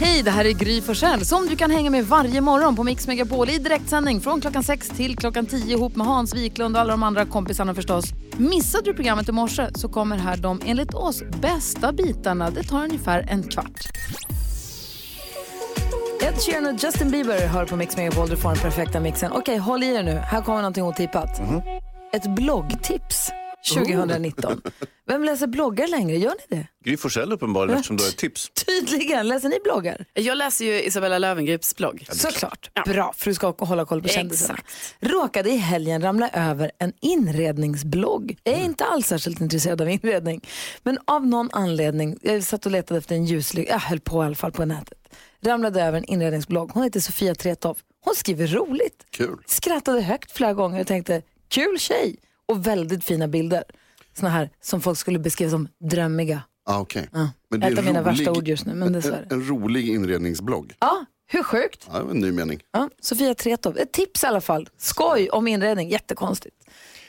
Hej, det här är Gry Forssell som du kan hänga med varje morgon på Mix Megapol i direktsändning från klockan 6 till klockan 10 ihop med Hans Wiklund och alla de andra kompisarna förstås. Missade du programmet i morse så kommer här de enligt oss bästa bitarna. Det tar ungefär en kvart. Ed Sheeran och Justin Bieber hör på Mix Megapol. Du får den perfekta mixen. Okej, håll i er nu. Här kommer någonting otippat. Ett bloggtips 2019. Vem läser bloggar längre? Gör ni det? Gry Forssell uppenbarligen eftersom du har ett tips. Tydligen. Läser ni bloggar? Jag läser ju Isabella Lövengrips blogg. Såklart. Bra, för du ska hålla koll på kändisarna. Råkade i helgen ramla över en inredningsblogg. Jag är inte alls särskilt intresserad av inredning. Men av någon anledning, jag satt och letade efter en ljuslykta, jag höll på i alla fall på nätet. Ramlade över en inredningsblogg. Hon heter Sofia Tretow. Hon skriver roligt. Kul. Skrattade högt flera gånger och tänkte, kul tjej. Och väldigt fina bilder. Såna här som folk skulle beskriva som drömmiga. Ah, okay. Ja. Men Ett av mina värsta ord just nu, men dessvärre. En, en rolig inredningsblogg. Ja, hur sjukt? Ja, det var en ny mening. Ja, Sofia Tretow. Ett tips i alla fall. Skoj om inredning, jättekonstigt.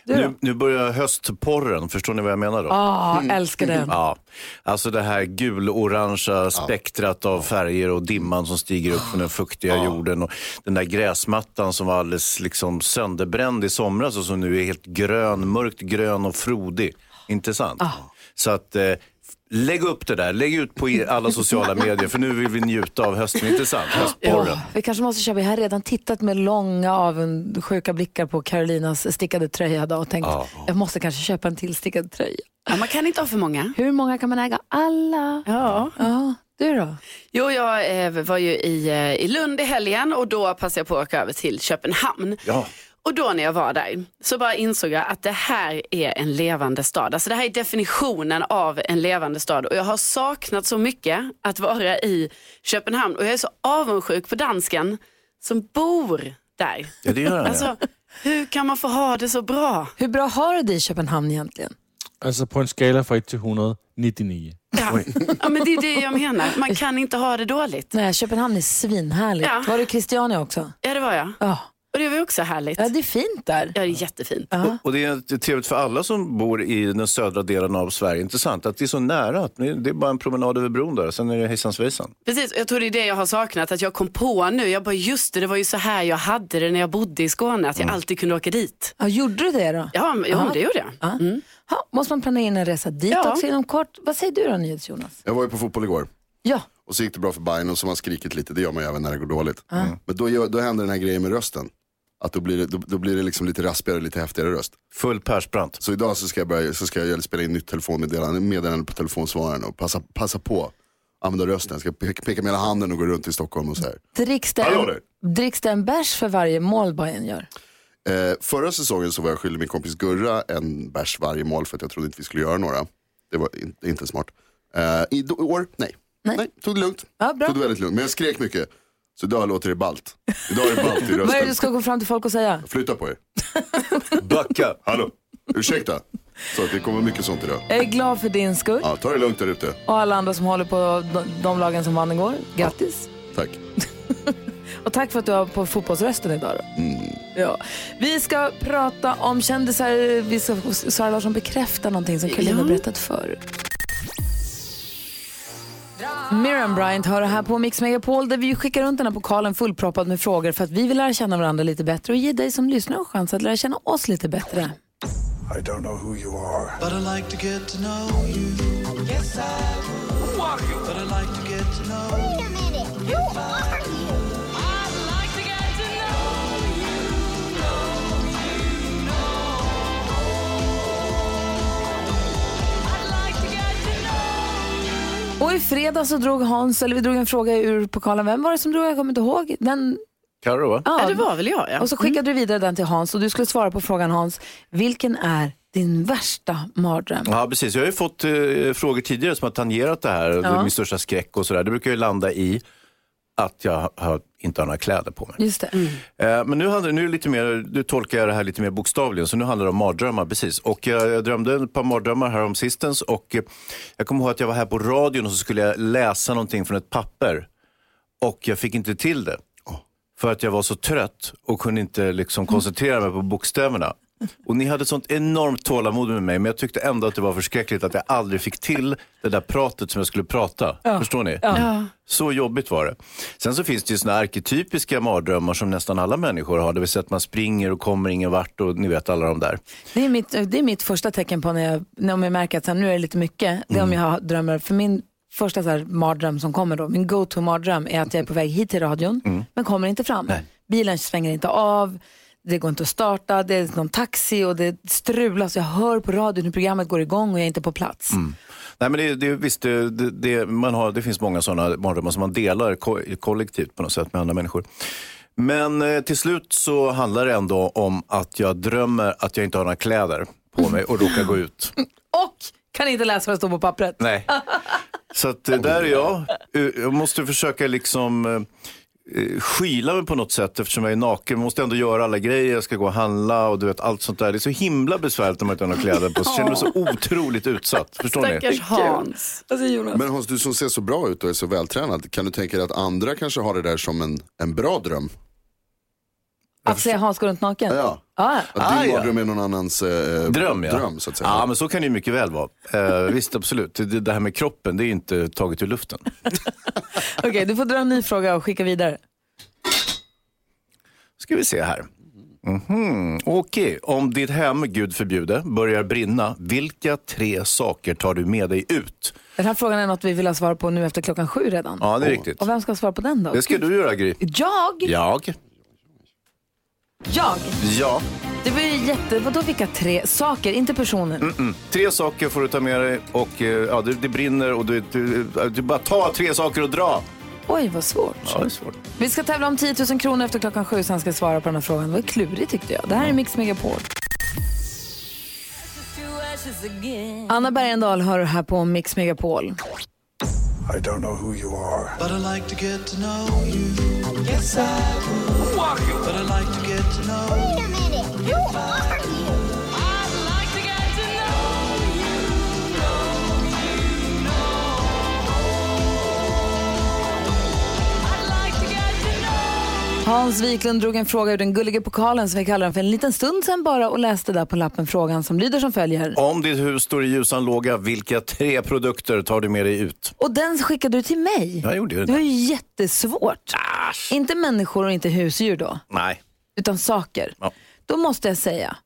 Nu, nu börjar höstporren, förstår ni vad jag menar då? Ah, älskar den. Ja, alltså det här gul-orangea spektrat av färger och dimman som stiger upp från den fuktiga jorden och den där gräsmattan som var alldeles liksom sönderbränd i somras och som nu är helt grön, mörkt grön och frodig. Intressant. Så att eh, lägg upp det där, lägg ut på alla sociala medier för nu vill vi njuta av hösten. Intressant, höstporren. Ja, vi kanske måste köpa, jag har redan tittat med långa avundsjuka blickar på Carolinas stickade tröja idag och tänkt jag måste kanske köpa en till stickad tröja. Ja, man kan inte ha för många. Hur många kan man äga? Alla. Ja. Ja, du då? Jo, jag eh, var ju i, eh, i Lund i helgen och då passade jag på att åka över till Köpenhamn. Ja. Och då när jag var där så bara insåg jag att det här är en levande stad. Alltså det här är definitionen av en levande stad. Och jag har saknat så mycket att vara i Köpenhamn. Och jag är så avundsjuk på dansken som bor där. Ja, det gör han, ja. Alltså, hur kan man få ha det så bra? Hur bra har du det i Köpenhamn egentligen? Altså på en skala fra 1 til 100, 99. Ja. ja, men det är det jag menar. Man kan inte ha det dåligt. Nej, Köpenhamn är svinhärligt. Ja. Var du i Christiania också? Ja, det var jag. Ja. Och det var ju också härligt. ja, det är fint där. Ja, det är jättefint. Ja. Och det är trevligt för alla som bor i den södra delen av Sverige. Intressant att det är så nära. Att det är bara en promenad över bron där. Sen är det hejsan svejsan. Precis, och jag tror det är det jag har saknat, att jag kom på nu, jag bara just det, det var ju så här jag hade det när jag bodde i Skåne, att jag alltid kunde åka dit. Ja, gjorde du det då? Ja, ja, men det gjorde jag. Ja. Ha, måste man planera in en resa dit Ja. också inom kort? Vad säger du då, NyhetsJonas? Jag var ju på fotboll igår. Ja, Och så gick det bra för Bayern och så har man skrikit lite, det gör man ju även när det går dåligt. Men då, då händer den här grejen med rösten. Att då blir det, då, då blir det liksom lite raspigare och lite häftigare röst. Full Persbrandt. Så idag så ska jag, börja, så ska jag spela in nytt telefonmeddelande meddelande på telefonsvararen och passa, passa på. Använda rösten, jag ska peka, peka med hela handen och gå runt i Stockholm och så här. dricks det, en, där. dricks det en bärs för varje mål Bayern gör? Eh, förra säsongen så var jag skyldig min kompis Gurra en bärs varje mål för att jag trodde inte vi skulle göra några. Det var in, inte smart. Eh, I år, nej. Nej. Tog det lugnt. Ja, bra. Tog det väldigt lugnt. Men jag skrek mycket. Så idag låter det balt. Idag är det balt i Vad är det rösten. du ska gå fram till folk och säga? Flytta på er. Backa. Hallå, ursäkta. Så att det kommer mycket sånt idag. Jag är glad för din skull Ja, ta det lugnt där ute. och alla andra som håller på de, lagen som vann igår. Grattis! Tack. Och tack för att du har på fotbollsrösten idag. Då. Ja. Vi ska prata om kändisar. Vi ska, Sara Larsson bekräfta någonting som Carolina Ja. berättat förr. Miriam Bryant hör det här på Mix Megapol där vi skickar runt den här pokalen fullproppad med frågor för att vi vill lära känna varandra lite bättre och ge dig som lyssnar en chans att lära känna oss lite bättre. I don't know who you are. But I like to get to know you. Yes, I would. Who are you? But I like to get to know you. Wait a minute. Who are you? Och i fredag så drog Hans, eller vi drog en fråga ur pokalen. Vem var det som drog? Jag kommer inte ihåg. Den, Carro va? Ja, det var väl jag ja. Och så skickade du vidare den till Hans och du skulle svara på frågan Hans. Vilken är din värsta mardröm? Ja, precis. Jag har ju fått eh, frågor tidigare som har tangerat det här. Är min största skräck och sådär. Det brukar ju landa i att jag har, inte har några kläder på mig. Just det. Eh, men nu, handlar, nu, är det lite mer, nu tolkar jag det här lite mer bokstavligen, så nu handlar det om mardrömmar. Precis. Och jag, jag drömde ett par mardrömmar här om sistens och eh, jag kommer ihåg att jag var här på radion och så skulle jag läsa någonting från ett papper och jag fick inte till det. För att jag var så trött och kunde inte liksom koncentrera mig på bokstäverna. Och ni hade sånt enormt tålamod med mig, men jag tyckte ändå att det var förskräckligt att jag aldrig fick till det där pratet som jag skulle prata. Förstår ni? Så jobbigt var det. Sen så finns det ju såna arketypiska mardrömmar som nästan alla människor har. Det vill säga att man springer och kommer ingen vart och ni vet alla de där. Det är mitt, det är mitt första tecken på när jag, när jag märker att så här, nu är det lite mycket. Det är om jag har drömmar. För min första så här, mardröm som kommer då, min go-to mardröm är att jag är på väg hit till radion men kommer inte fram. Bilen svänger inte av, det går inte att starta, det är någon taxi och det strulas. Jag hör på radion hur programmet går igång och jag är inte på plats. Nej, men det, det, visst, det, det, man har, det finns många sådana mardrömmar som man delar ko kollektivt på något sätt med andra människor. Men eh, till slut så handlar det ändå om att jag drömmer att jag inte har några kläder på mig och råkar gå ut. Och kan inte läsa vad det står på pappret. Nej. Så att eh, där är jag. Eh, Jag måste försöka liksom eh, skyla mig på något sätt eftersom jag är naken. Jag måste ändå göra alla grejer. Jag ska gå och handla och du vet allt sånt där. Det är så himla besvärligt om man inte har några kläder på sig. Jag känner mig så otroligt utsatt. Förstår ni? Stackars Hans. Alltså, Jonas. Men Hans, du som ser så bra ut och är så vältränad, kan du tänka dig att andra kanske har det där som en, en bra dröm? Att se Hans gå runt naken? Ja. Ah, Att din Ah, ja. mardröm är någon annans eh, Dröm, ja. dröm så att säga. Ja, men så kan det ju mycket väl vara. Eh, visst, absolut. Det, det här med kroppen, det är inte taget ur luften. Okej, du får dra en ny fråga och skicka vidare. Ska vi se här. Mhm. Okej, om ditt hem, Gud förbjude, börjar brinna, vilka tre saker tar du med dig ut? Den här frågan är något vi vill ha svar på nu efter klockan sju redan. Ja, det är riktigt. Och vem ska svara på den då? Det ska du göra, Gry. Jag? Jag? Jag? Ja. Det var ju jätte... Vadå vilka tre saker? Inte personen. Mm. Tre saker får du ta med dig och eh, ja, det, det brinner och du, du, du bara ta tre saker och dra. Oj, vad svårt. Ja, det är svårt. Vi ska tävla om 10 000 kronor efter klockan sju, sen ska jag svara på den här frågan. Det var klurigt tyckte jag. Det här är Mix Megapol. Anna Bergendahl hör här på Mix Megapol. I don't know who you are. But I like to get to know you. Yes, I would. Hans Wiklund drog en fråga ur den gulliga pokalen som vi kallar den för en liten stund sedan bara och läste där på lappen frågan som lyder som följer. Om ditt hus står i ljusan låga, vilka tre produkter tar du med dig ut? Och den skickade du till mig. Jag gjorde ju Det var det. ju jättesvårt. Inte människor och inte husdjur då, Nej. utan saker. Ja. Då måste jag säga,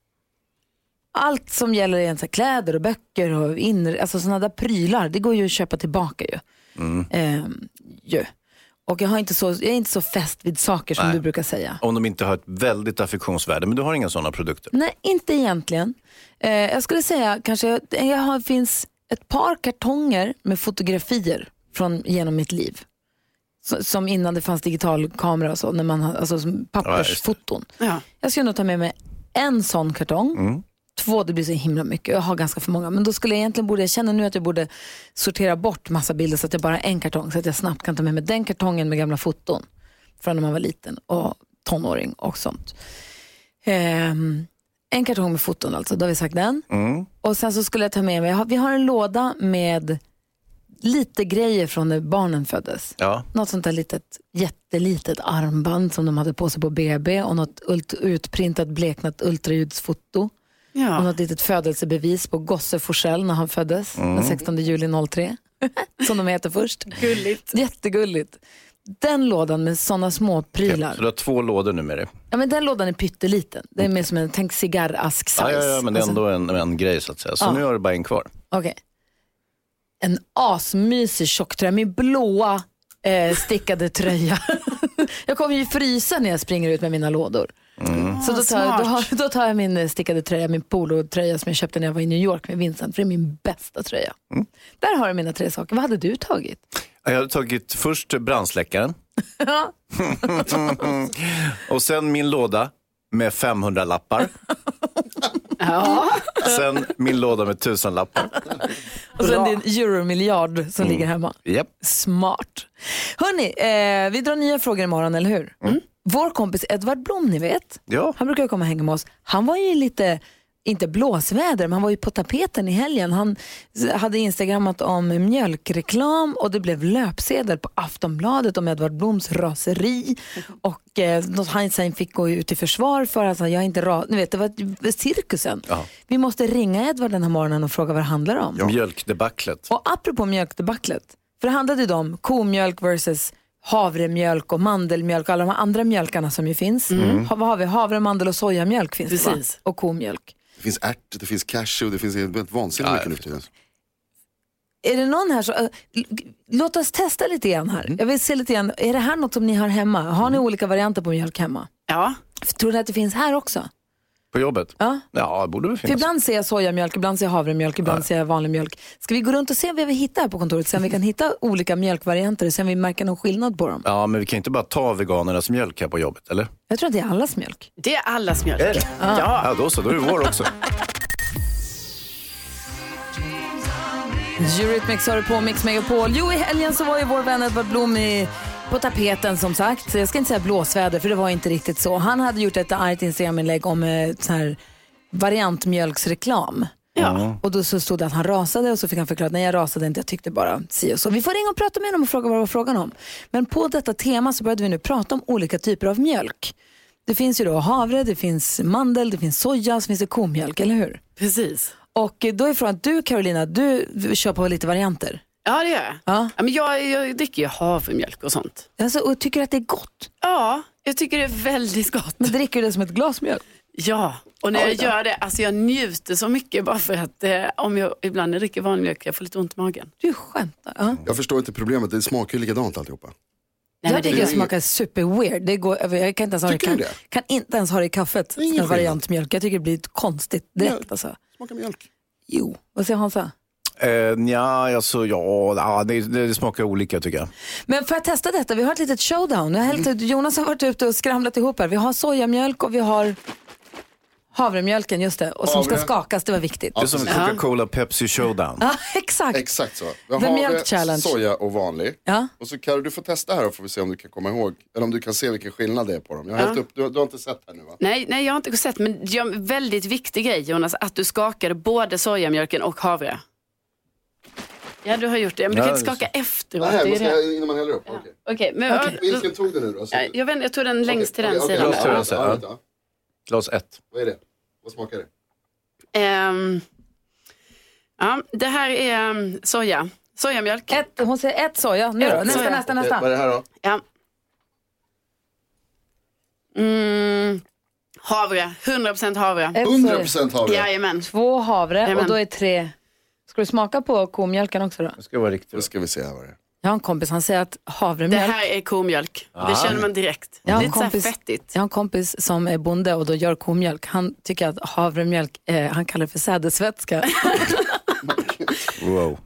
allt som gäller här kläder och böcker och inre, alltså sådana där prylar, det går ju att köpa tillbaka ju. Mm. Ehm, ju. Och jag, har inte så, jag är inte så fäst vid saker som Nej. du brukar säga. Om de inte har ett väldigt affektionsvärde, men du har inga sådana produkter. Nej, inte egentligen. Eh, jag skulle säga kanske, jag har, finns ett par kartonger med fotografier från genom mitt liv. Så, som innan det fanns digital kamera och så, när man, alltså som pappersfoton. Ja. Jag skulle nog ta med mig en sån kartong. Två, det blir så himla mycket. Jag har ganska för många. Men då skulle jag egentligen borde, jag känner nu att jag borde sortera bort massa bilder så att jag bara har en kartong. Så att jag snabbt kan ta med mig den kartongen med gamla foton. Från när man var liten och tonåring och sånt. Ehm, en kartong med foton alltså, då har vi sagt den. Och sen så skulle jag ta med mig, vi har en låda med lite grejer från när barnen föddes. Ja. Något sånt där litet, jättelitet armband som de hade på sig på BB och något ult- utprintat bleknat ultraljudsfoto. Ja. något litet födelsebevis på Gosse Forsell när han föddes den 16 juli 03. som de heter först. Gulligt. Jättegulligt. Den lådan med sådana små prylar. Så du har två lådor nu med dig. Ja, men den lådan är pytteliten. Det är mer som en, tänk cigarrask-size. Ja, ja, ja, men det är ändå en, en grej så att säga. Så Ja. nu har du bara en kvar. Okej. En asmysig tjocktröja, min blåa eh, stickade tröja. jag kommer ju frysa när jag springer ut med mina lådor. Så då tar, jag, då, har, då tar jag min eh, stickade tröja, min polotröja som jag köpte när jag var i New York med Vincent, för det är min bästa tröja. Där har du mina tre saker. Vad hade du tagit? Jag hade tagit först brandsläckaren. och sen min låda med 500 lappar. Sen min låda med 1000 lappar. Och sen din euromiljard som ligger hemma. Japp. Smart. Hörni, eh, vi drar nya frågor imorgon, eller hur? Vår kompis Edvard Blom, ni vet, Ja. han brukar komma och hänga med oss. Han var ju lite inte blåsväder, men han var ju på tapeten i helgen. Han hade instagrammat om mjölkreklam och det blev löpsedel på Aftonbladet om Edvard Bloms raseri. Och eh, han sen fick gå ut i försvar för att han, jag är inte ra- Ni vet, det var cirkusen. Ja. Vi måste ringa Edvard den här morgonen och fråga vad det handlar om. Mjölkdebaclet. Och apropå mjölkdebaclet, för det handlade ju om komjölk versus havremjölk och mandelmjölk och alla de här andra mjölkarna som ju finns. Ha, vad har vi? Havre, mandel och sojamjölk finns det Precis. va? Och komjölk. Det finns ärt, det finns cashew, det finns helt vansinnigt mycket nu för tiden. Är det någon här som, äh, låt oss testa lite grann här. Jag vill se lite grann, är det här något som ni har hemma? Har ni olika varianter på mjölk hemma? Ja, Tror ni att det finns här också? På jobbet? Ja. Ja, det borde väl För finnas. ibland ser jag sojamjölk, ibland ser jag havremjölk, ibland ser jag vanlig mjölk. Ska vi gå runt och se vad vi hittar här på kontoret? Se om vi kan hitta olika mjölkvarianter och se om vi märker någon skillnad på dem. Ja, men vi kan inte bara ta veganernas mjölk här på jobbet, eller? Jag tror att det är allas mjölk. det är allas mjölk. Är det? Ja. Ja, då så. Då är det vår också. Eurythmics har du på Mix Megapol. Jo, i helgen så var ju vår vän Edvard Blom i, på tapeten som sagt. Jag ska inte säga blåsväder för det var inte riktigt så. Han hade gjort ett argt Instagram-inlägg om eh, så här variantmjölksreklam. Ja. Och då så stod det att han rasade och så fick han förklara att nej jag rasade inte, jag tyckte bara si och så. Vi får ringa och prata med honom och fråga vad det var frågan om. Men på detta tema så började vi nu prata om olika typer av mjölk. Det finns ju då havre, det finns mandel, det finns soja, så finns det komjölk, eller hur? Precis. Och då är frågan, du Carolina, du kör på lite varianter. Ja, det gör jag. Ja. Ja, men jag, jag dricker ju havremjölk och sånt. Alltså, och tycker att det är gott. Ja, jag tycker det är väldigt gott. Men dricker du det som ett glas mjölk? Ja, och när jag gör det, alltså jag njuter så mycket bara för att eh, om jag ibland när jag dricker vanlig mjölk, jag får lite ont i magen. Du skämtar. Ja. Jag förstår inte problemet, det smakar ju likadant alltihopa. Nej, jag det, tycker det smakar super weird. Det går, jag kan inte ens ha det, Tycker du det? kan inte ens ha det i kaffet. är ingen En skillnad. variantmjölk. Jag tycker det blir konstigt direkt. Ja. Alltså. Smakar mjölk. Jo, vad säger Hansa? Eh, ja, alltså, ja, ja det, det, det smakar olika tycker jag. Men för att testa detta, vi har ett litet showdown. Jag har hällt ut, Jonas har varit ute och skramlat ihop här. Vi har sojamjölk och vi har havremjölken, just det. Och som ska Havre. skakas, det var viktigt. Det är som Coca-Cola Pepsi Showdown. Ja, exakt. Exakt så. Jag The har Milk det, Challenge. soja och vanlig. Ja. Och så kan du få testa här och får vi se om du kan komma ihåg, eller om du kan se vilken skillnad det är på dem. Jag har hällt upp, du, du har inte sett här nu va? nej, nej, jag har inte sett, men det är en väldigt viktig grej Jonas, att du skakade både sojamjölken och havre. Ja, du har gjort det, men du kan inte det skaka efteråt. Nej, det man det. ska, innan man häller upp. Okej. Okej, men Okej. Vilken tog du nu då? Ja, jag, vet, jag tog den längst till den sidan. okej, till den sidan. Glas ett. Vad är det? Vad smakar det? Ehm, ja, det här är um, soja. Sojamjölk. Ett, hon säger ett soja. Nu då? Ett Nästa, soja. nästa, Okej, vad är nästa. det här då? Ja. Mm, havre, 100% havre. Ett soja. 100% havre. Jajamän. Två havre och Jajamän. då är tre... Ska du smaka på komjölken också då? Det ska vara Då riktigt. ska vi se här vad det är. Jag har en kompis, han säger att Det havremjölk... här är komjölk. Det känner man direkt. Jag har, en kompis, fettigt. jag har en kompis som är bonde och då gör komjölk. Han tycker att havremjölk, eh, han kallar det för sädesvätska. Wow.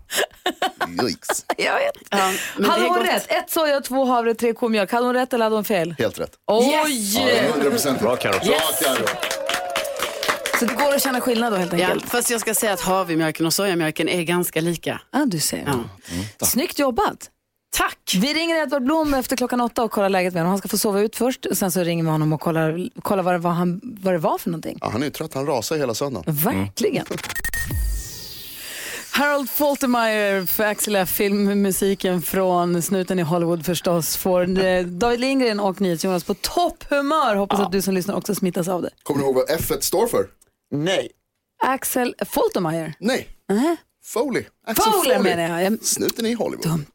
Yikes. jag vet. Ja, Hade det är hon gott. rätt? Ett soja, två havre, tre komjölk. Hade hon rätt eller hade hon fel? Helt rätt. Oj! Ja, det är 100% Bra Carro. Bra Carro. Så det går att känna skillnad då helt Ja, enkelt? fast jag ska säga att havremjölken och sojamjölken är ganska lika. Ja, du ser. Ja. Snyggt jobbat. Tack! Vi ringer Edvard Blom efter klockan åtta och kollar läget med honom. Han ska få sova ut först och sen så ringer vi honom och kollar, kollar vad, det var han, vad det var för någonting. Ja, han är ju trött, han rasar hela söndagen. Verkligen. Harold Faltermeyer för Axel F. filmmusiken från Snuten i Hollywood förstås får eh, David Lindgren och NyhetsJonas på topphumör. Hoppas att du som lyssnar också smittas av det. Kommer du ihåg vad F1 står för? Nej. Axel Faltermeyer. Nej, Nähä. Foley. Axel Fowler Foley. menar jag. Snuten i Hollywood. Dumt.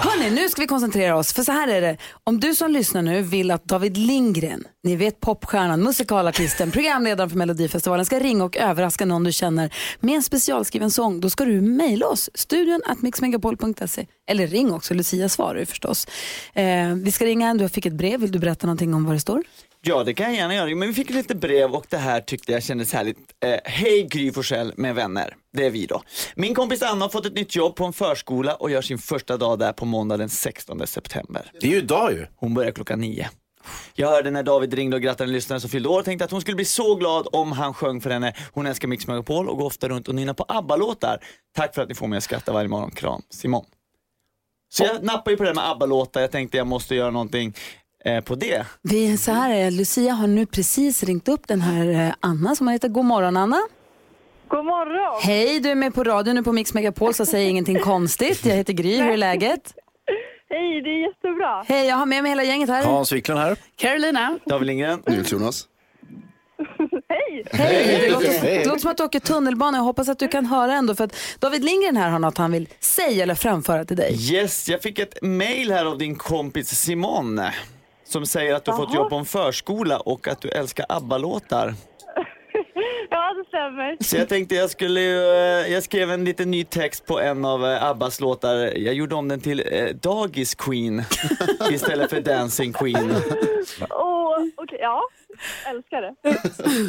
Hörni, nu ska vi koncentrera oss. För så här är det. Om du som lyssnar nu vill att David Lindgren, ni vet popstjärnan, musikalartisten, programledaren för Melodifestivalen, ska ringa och överraska någon du känner med en specialskriven sång, då ska du mejla oss. Studion at mixmegapol.se. Eller ring också, Lucia svarar ju förstås. Eh, vi ska ringa en, du fick ett brev. Vill du berätta någonting om vad det står? Ja, det kan jag gärna göra. Men vi fick lite brev och det här tyckte jag kändes härligt. Eh, Hej Gry Forssell med vänner. Det är vi då. Min kompis Anna har fått ett nytt jobb på en förskola och gör sin första dag där på måndag den 16 september. Det är ju idag ju. Hon börjar klockan nio. Jag hörde när David ringde och grattade en lyssnare som fyllde år och tänkte att hon skulle bli så glad om han sjöng för henne. Hon älskar Mix Megapol och går ofta runt och nynnar på ABBA-låtar. Tack för att ni får mig att skratta varje morgon. Kram, Simon. Så jag nappade ju på det där med ABBA-låtar. Jag tänkte jag måste göra någonting på det. Vi är så här, eh, Lucia har nu precis ringt upp den här eh, Anna som heter God morgon Anna. God morgon. Hej, du är med på radion nu på Mix Megapol så säg ingenting konstigt. Jag heter Gry, hur är läget? Hej, det är jättebra. Hej, jag har med mig hela gänget här. Hans Wiklund här. Carolina. David Lindgren. Jonas. Hej. Hej! Det låter, det låter som att du åker tunnelbana. Jag hoppas att du kan höra ändå för att David Lindgren här har något han vill säga eller framföra till dig. Yes, jag fick ett mail här av din kompis Simon som säger att du har fått jobb på en förskola och att du älskar ABBA-låtar. Ja, det stämmer. Så jag tänkte jag skulle, eh, jag skrev en liten ny text på en av eh, Abbas låtar. Jag gjorde om den till eh, Dagis Queen istället för Dancing Queen. Åh, okej, ja. Älskar det.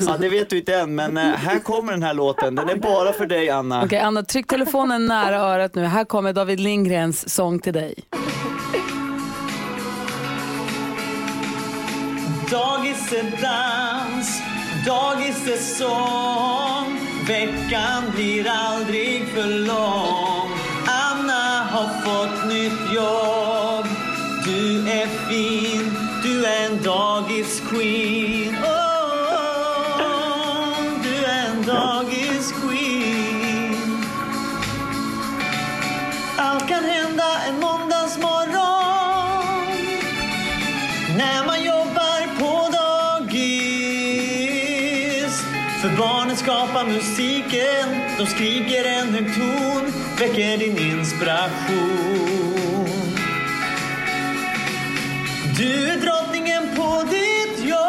Ja, det vet du inte än, men eh, här kommer den här låten. Den är bara för dig Anna. Okej, Anna, tryck telefonen nära örat nu. Här kommer David Lindgrens sång till dig. Dagis är dans, dagis är sång Veckan blir aldrig för lång. Anna har fått nytt jobb. Du är fin, du är en dagis-queen. Oh, Du är en dagisqueen. Allt kan hända en morgon musiken, de skriker en hög ton, väcker din inspiration. Du är drottningen på ditt jobb.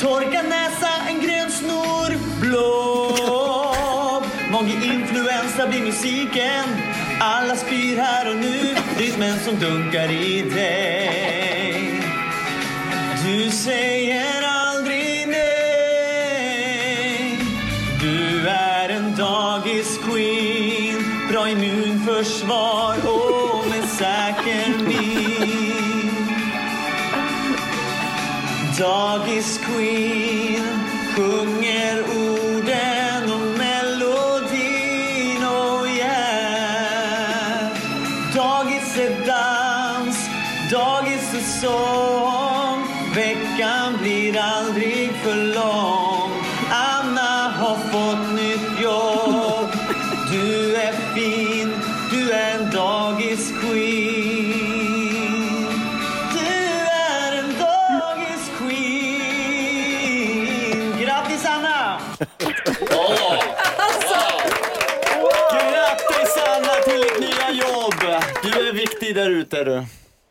Torka näsa, en grön snor, blob. Mage-influensa blir musiken. Alla spyr här och nu, rytmen som dunkar i dig. Du säger Försvar, och med säker min. Dagis-queen sjunger orden och ute du.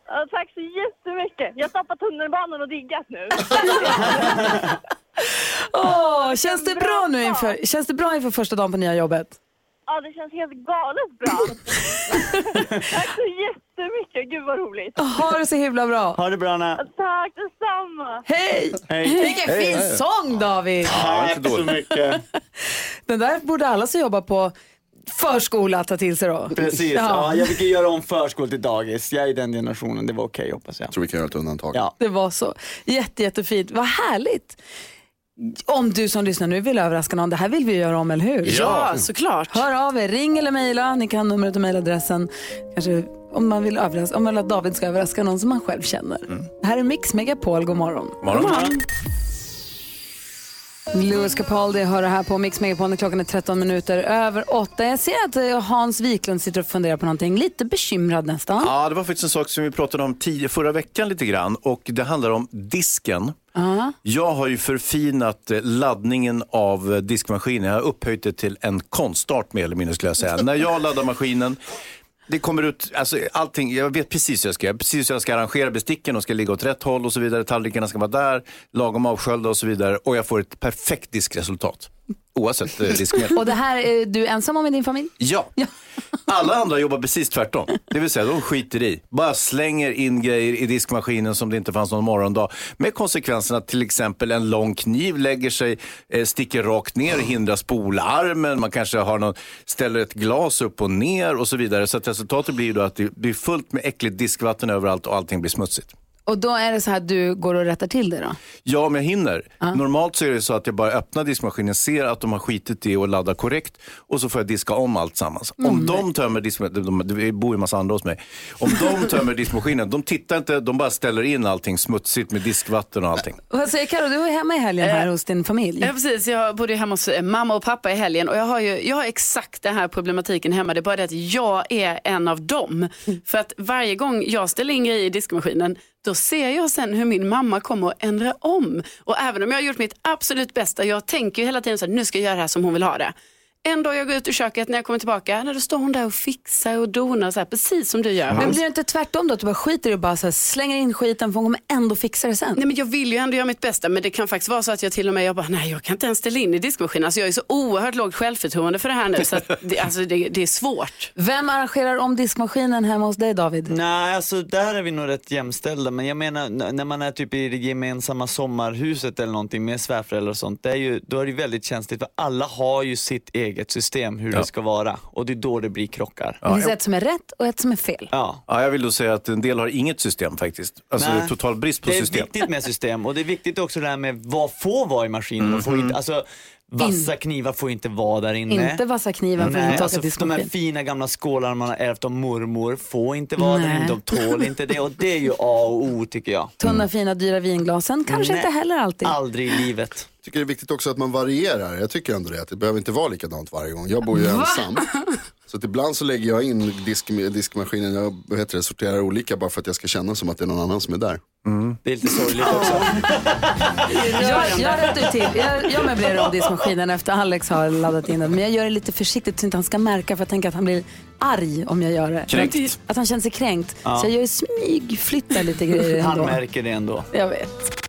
Ja, tack så jättemycket. Jag tappar tunnelbanan och diggat nu. Åh, känns det bra nu inför, känns det bra inför första dagen på nya jobbet? Ja, det känns helt galet bra. tack så jättemycket. Gud vad roligt. Ha det så himla bra. Ha det bra Anna. Tack detsamma. Hej! Hej. Vilken Hej, fin hej. sång David! Tack så mycket. Den där borde alla som jobbar på förskola ta till sig då. Precis, ja. Ja, jag fick ju göra om förskol till dagis. Jag är i den generationen, det var okej hoppas jag. Jag tror vi kan göra ett undantag. Ja. det var så. Jätte, jättefint. Vad härligt. Om du som lyssnar nu vill överraska någon, det här vill vi göra om, eller hur? Ja, såklart. Hör av er, ring eller mejla. Ni kan numret och mejladressen. Kanske om man vill överraska, om man vill att David ska överraska någon som man själv känner. Det här är Mix Megapol, god morgon. Morgon. Louis Capaldi hör det här på Mix Megapol när klockan är 13 minuter över 8. Jag ser att eh, Hans Wiklund sitter och funderar på någonting, lite bekymrad nästan. Ja, det var faktiskt en sak som vi pratade om tio, förra veckan lite grann och det handlar om disken. Ja. Jag har ju förfinat eh, laddningen av eh, diskmaskinen. Jag har upphöjt det till en konstart mer eller mindre skulle jag säga. När jag laddar maskinen, det kommer ut, alltså allting, jag vet precis hur jag ska göra. Precis hur jag ska arrangera besticken, de ska ligga åt rätt håll och så vidare. Tallrikarna ska vara där, lagom avsköljda och så vidare. Och jag får ett perfekt diskresultat. Oavsett eh, diskmedel. Och det här är du ensam om i din familj? Ja. Alla andra jobbar precis tvärtom. Det vill säga, de skiter i. Bara slänger in grejer i diskmaskinen som det inte fanns någon morgondag. Med konsekvensen att till exempel en lång kniv lägger sig, eh, sticker rakt ner, hindrar spolarmen. Man kanske har någon, ställer ett glas upp och ner och så vidare. Så att resultatet blir då att det blir fullt med äckligt diskvatten överallt och allting blir smutsigt. Och då är det så här att du går och rättar till det då? Ja, om jag hinner. Normalt så är det så att jag bara öppnar diskmaskinen, ser att de har skitit i och laddat korrekt och så får jag diska om allt sammans. Om de tömmer diskmaskinen, de, det bor ju en massa andra hos mig. Om de tömmer diskmaskinen, de tittar inte, de bara ställer in allting smutsigt med diskvatten och allting. Vad säger Karo, du är hemma i helgen här hos din familj. Ja, precis. Jag bodde ju hemma hos eh, mamma och pappa i helgen och jag har ju jag har exakt den här problematiken hemma. Det är bara det att jag är en av dem. För att varje gång jag ställer in grejer i diskmaskinen då ser jag sen hur min mamma kommer att ändra om. Och även om jag har gjort mitt absolut bästa, jag tänker ju hela tiden så här, nu ska jag göra det här som hon vill ha det. En dag jag går ut ur köket när jag kommer tillbaka, när då står hon där och fixar och donar så här, precis som du gör. Men blir det inte tvärtom då? Att du bara skiter i och bara så här, slänger in skiten för hon kommer ändå fixa det sen? Nej, men jag vill ju ändå göra mitt bästa men det kan faktiskt vara så att jag till och med jag bara, nej jag kan inte ens ställa in i diskmaskinen. Alltså, jag är så oerhört lågt självförtroende för det här nu så att det, alltså, det, det är svårt. Vem arrangerar om diskmaskinen hemma hos dig David? Nej, alltså där är vi nog rätt jämställda. Men jag menar n- när man är typ i det gemensamma sommarhuset eller någonting med svärföräldrar och sånt. Det är ju, då är det väldigt känsligt för alla har ju sitt eget system hur det ska vara. Och det är då det blir krockar. Det finns ett som är rätt och ett som är fel. Ja. Ja, jag vill då säga att en del har inget system faktiskt. Alltså Nej. det är total brist på Det är system. viktigt med system och det är viktigt också det här med vad får vara i maskinen och får inte, alltså vassa knivar får inte vara där inne. Inte vassa kniven för Nej, inte alltså, åka de här fina gamla skålarna man har ärvt av mormor får inte vara där Nej. inne, de tål inte det och det är ju A och O tycker jag. Tunna fina dyra vinglasen kanske Nej. inte heller alltid. Aldrig i livet. Jag tycker det är viktigt också att man varierar. Jag tycker ändå det, att det behöver inte vara likadant varje gång. Jag bor ju ensam. Så att ibland så lägger jag in disk, diskmaskinen, jag heter det, sorterar olika bara för att jag ska känna som att det är någon annan som är där. Det är lite sorgligt också. Jag, jag rättar till. Jag, jag möblerar om diskmaskinen efter Alex har laddat in den. Men jag gör det lite försiktigt så inte han ska märka för jag tänker att han blir arg om jag gör det. Kränkt. Att han känner sig kränkt. Ja. Så jag gör smygflyttar lite grejer Han ändå. märker det ändå. Jag vet.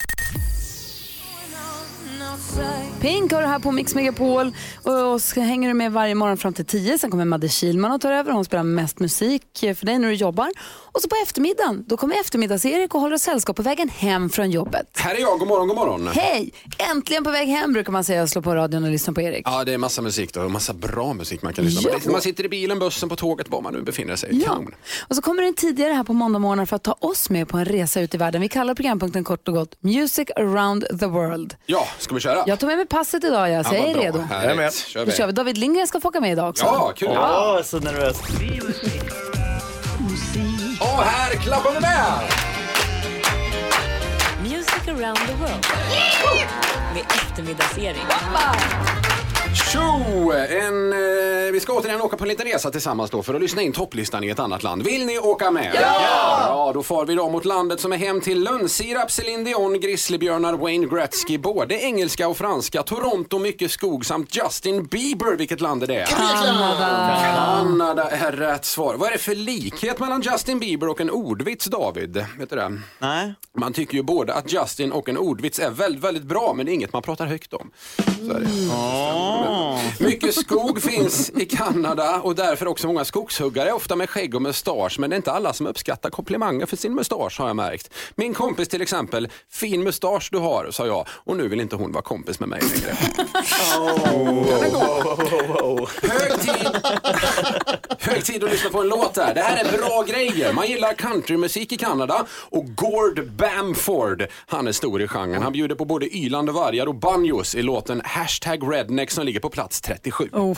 Pink har du här på Mix Megapol och så hänger du med varje morgon fram till 10. Sen kommer Madde Kilman och tar över. Hon spelar mest musik för dig när du jobbar. Och så på eftermiddagen, då kommer eftermiddags-Erik och håller oss sällskap på vägen hem från jobbet. Här är jag, god morgon, god morgon. Hej! Äntligen på väg hem brukar man säga och slå på radion och lyssna på Erik. Ja, det är massa musik då, och massa bra musik man kan lyssna på. Man sitter i bilen, bussen, på tåget, var man nu befinner sig. Ja. Kanon. Och så kommer den tidigare här på måndag för att ta oss med på en resa ut i världen. Vi kallar programpunkten kort och gott Music around the world. Ja, ska vi köra? Jag tog med mig passet idag, jag, så jag är bra. redo. Härligt. Jag är med. Kör Då vi. kör vi. David Lindgren ska få åka med idag också. Ja, kul. Åh, så nervös. Och här klappar vi med! Music around the world. Med eftermiddags-Erik. Tjo! En, eh, vi ska återigen åka på en liten resa tillsammans då för att lyssna in topplistan i ett annat land. Vill ni åka med? Ja! Ja, då far vi då mot landet som är hem till lönnsirap, Céline Dion, grizzlybjörnar, Wayne Gretzky, både engelska och franska, Toronto, mycket skog samt Justin Bieber. Vilket land är det? Kanada. Kanada är rätt svar. Vad är det för likhet mellan Justin Bieber och en ordvits, David? Vet du det? Nej. Man tycker ju både att Justin och en ordvits är väldigt, väldigt bra, men det är inget man pratar högt om. Så är det. Mycket skog finns i Kanada och därför också många skogshuggare, ofta med skägg och mustasch. Men det är inte alla som uppskattar komplimanger för sin mustasch har jag märkt. Min kompis till exempel, fin mustasch du har, sa jag. Och nu vill inte hon vara kompis med mig längre. Hög tid. Hög tid att lyssna på en låt där. Det här är bra grejer. Man gillar countrymusik i Kanada och Gord Bamford, han är stor i genren. Han bjuder på både ylande vargar och banjos i låten Hashtag Redneck som ligger på plats 37. Oh.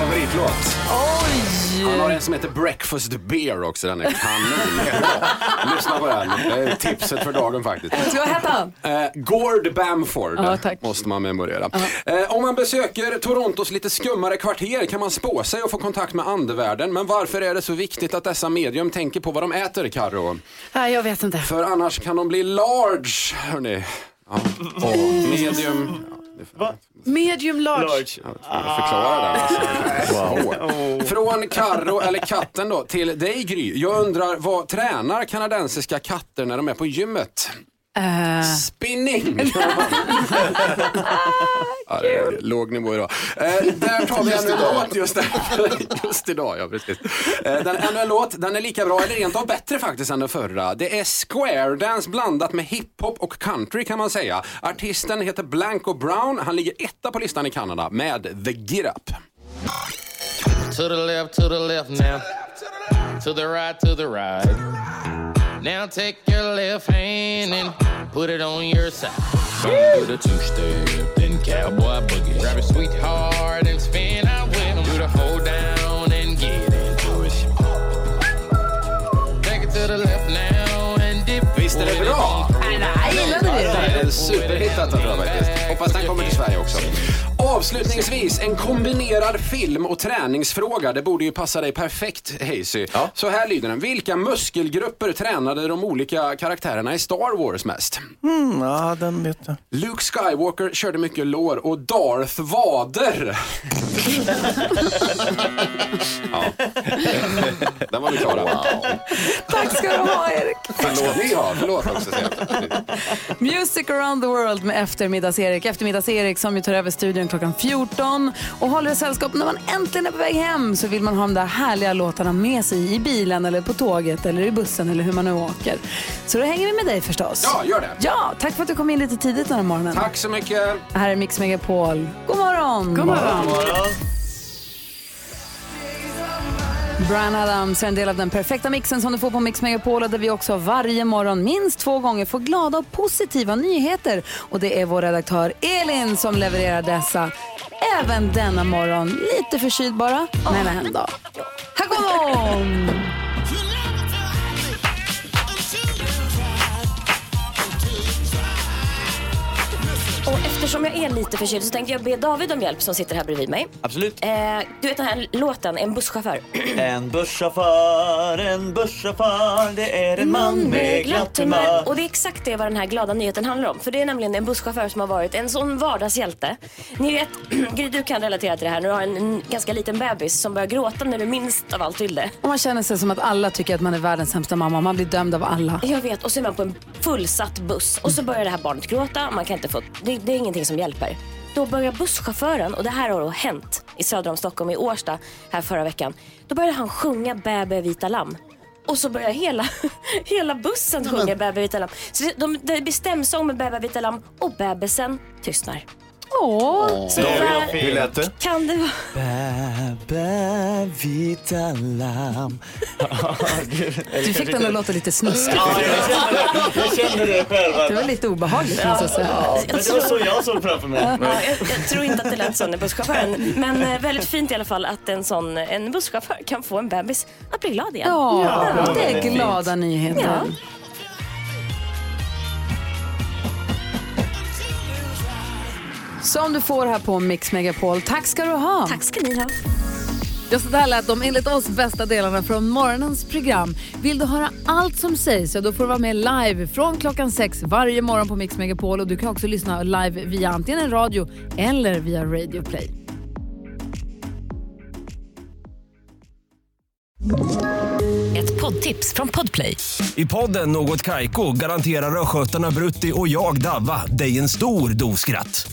favoritlåt. Han har en som heter Breakfast Beer också. Den är kanon. Lyssna på den. Det är tipset för dagen faktiskt. Vad hette han? Eh, Gord Bamford Ja, tack. måste man memorera. Eh, om man besöker Torontos lite skummare kvarter kan man spå sig och få kontakt med andevärlden. Men varför är det så viktigt att dessa medium tänker på vad de äter, Karo? Nej, jag vet inte. För annars kan de bli large, hörni. Ja. Och medium... Medium large. Jag förklara det. Alltså. Från Karro eller katten då till dig Gry. Jag undrar vad tränar kanadensiska katter när de är på gymmet? Eh, Spinning! ja, det är låg nivå idag. Eh, där tar vi ännu en låt just, just idag. Ja, precis. Eh, den, ännu en låt, den är lika bra eller rent av bättre faktiskt än den förra. Det är square dance blandat med hiphop och country kan man säga. Artisten heter Blanco Brown. Han ligger etta på listan i Kanada med The Get Up. To the left, to the left now. To the right, to the right. Now take your left hand and put it on your side. Come do the two step, then cowboy boogie. Grab your sweetheart and spin out with him. Do the hold down and get into it. Take it to the left now and dip. Visst är det bra? jag gillade Ja, det är det. en superhit detta tror jag faktiskt. Hoppas den kommer till Sverige också. Avslutningsvis, en kombinerad film och träningsfråga. Det borde ju passa dig perfekt, Hazy. Så här lyder den. Vilka muskelgrupper tränade de olika karaktärerna i Star Wars mest? Mm, ja, den vet jag. Luke Skywalker körde mycket lår och Darth Vader. ja. Den var vi klara. Tack ska du ha Erik. Förlåt. Ni har, förlåt också. Music around the world med eftermiddags-Erik. Eftermiddags-Erik som ju tar över studion klockan 14 och håller sällskap när man äntligen är på väg hem så vill man ha de där härliga låtarna med sig i bilen eller på tåget eller i bussen eller hur man nu åker. Så då hänger vi med dig förstås. Ja, gör det. Ja, tack för att du kom in lite tidigt den här morgonen. Tack så mycket. Här är Mix Megapol. God morgon! God morgon. Brian Adams är en del av den perfekta mixen som du får på Mix Megapol och där vi också varje morgon minst två gånger får glada och positiva nyheter. Och det är vår redaktör Elin som levererar dessa. Även denna morgon. Lite förkyld bara, men ändå. Här kommer hon! Eftersom jag är lite förkyld så tänkte jag be David om hjälp som sitter här bredvid mig. Absolut. Eh, du vet den här låten, En busschaufför. En busschaufför, en busschaufför, det är en man med glatt humör. Och det är exakt det vad den här glada nyheten handlar om. För det är nämligen en busschaufför som har varit en sån vardagshjälte. Ni vet, Gry du kan relatera till det här när du har en, en ganska liten bebis som börjar gråta när du minst av allt vill det. Och man känner sig som att alla tycker att man är världens sämsta mamma. Man blir dömd av alla. Jag vet, och så är man på en fullsatt buss och så börjar det här barnet gråta. Man kan inte få, det, det är ingenting som hjälper. Då börjar busschauffören, och det här har då hänt i söder om Stockholm, i Årsta, här förra veckan. Då började han sjunga Bäbe vita lamm. Och så börjar hela, hela bussen sjunga Bäbe vita lamm. Så det, de, det blir stämsång med Bäbe vita lamm och bebisen tystnar. Åh! Så där Hur lät det? kan det vara. Bäbe, vita lamm. Du fick den att låta lite snuskig. Jag kände det själv. Det var lite obehagligt måste jag säga. Men det var så jag såg framför mig. Ja, jag, jag tror inte att det lät så när busschauffören. Men eh, väldigt fint i alla fall att en sån en busschaufför kan få en bebis att bli glad igen. Ja, det är glada nyheter. Ja. Som du får här på Mix Megapol. Tack ska du ha. Tack ska ni ha. Ja, så där lät de enligt oss bästa delarna från morgonens program. Vill du höra allt som sägs så då får du vara med live från klockan sex varje morgon på Mix Megapol. Och du kan också lyssna live via antingen en radio eller via Radio Play. Ett poddtips från Podplay. I podden Något Kaiko garanterar östgötarna Brutti och jag, Davva, dig en stor dos skratt.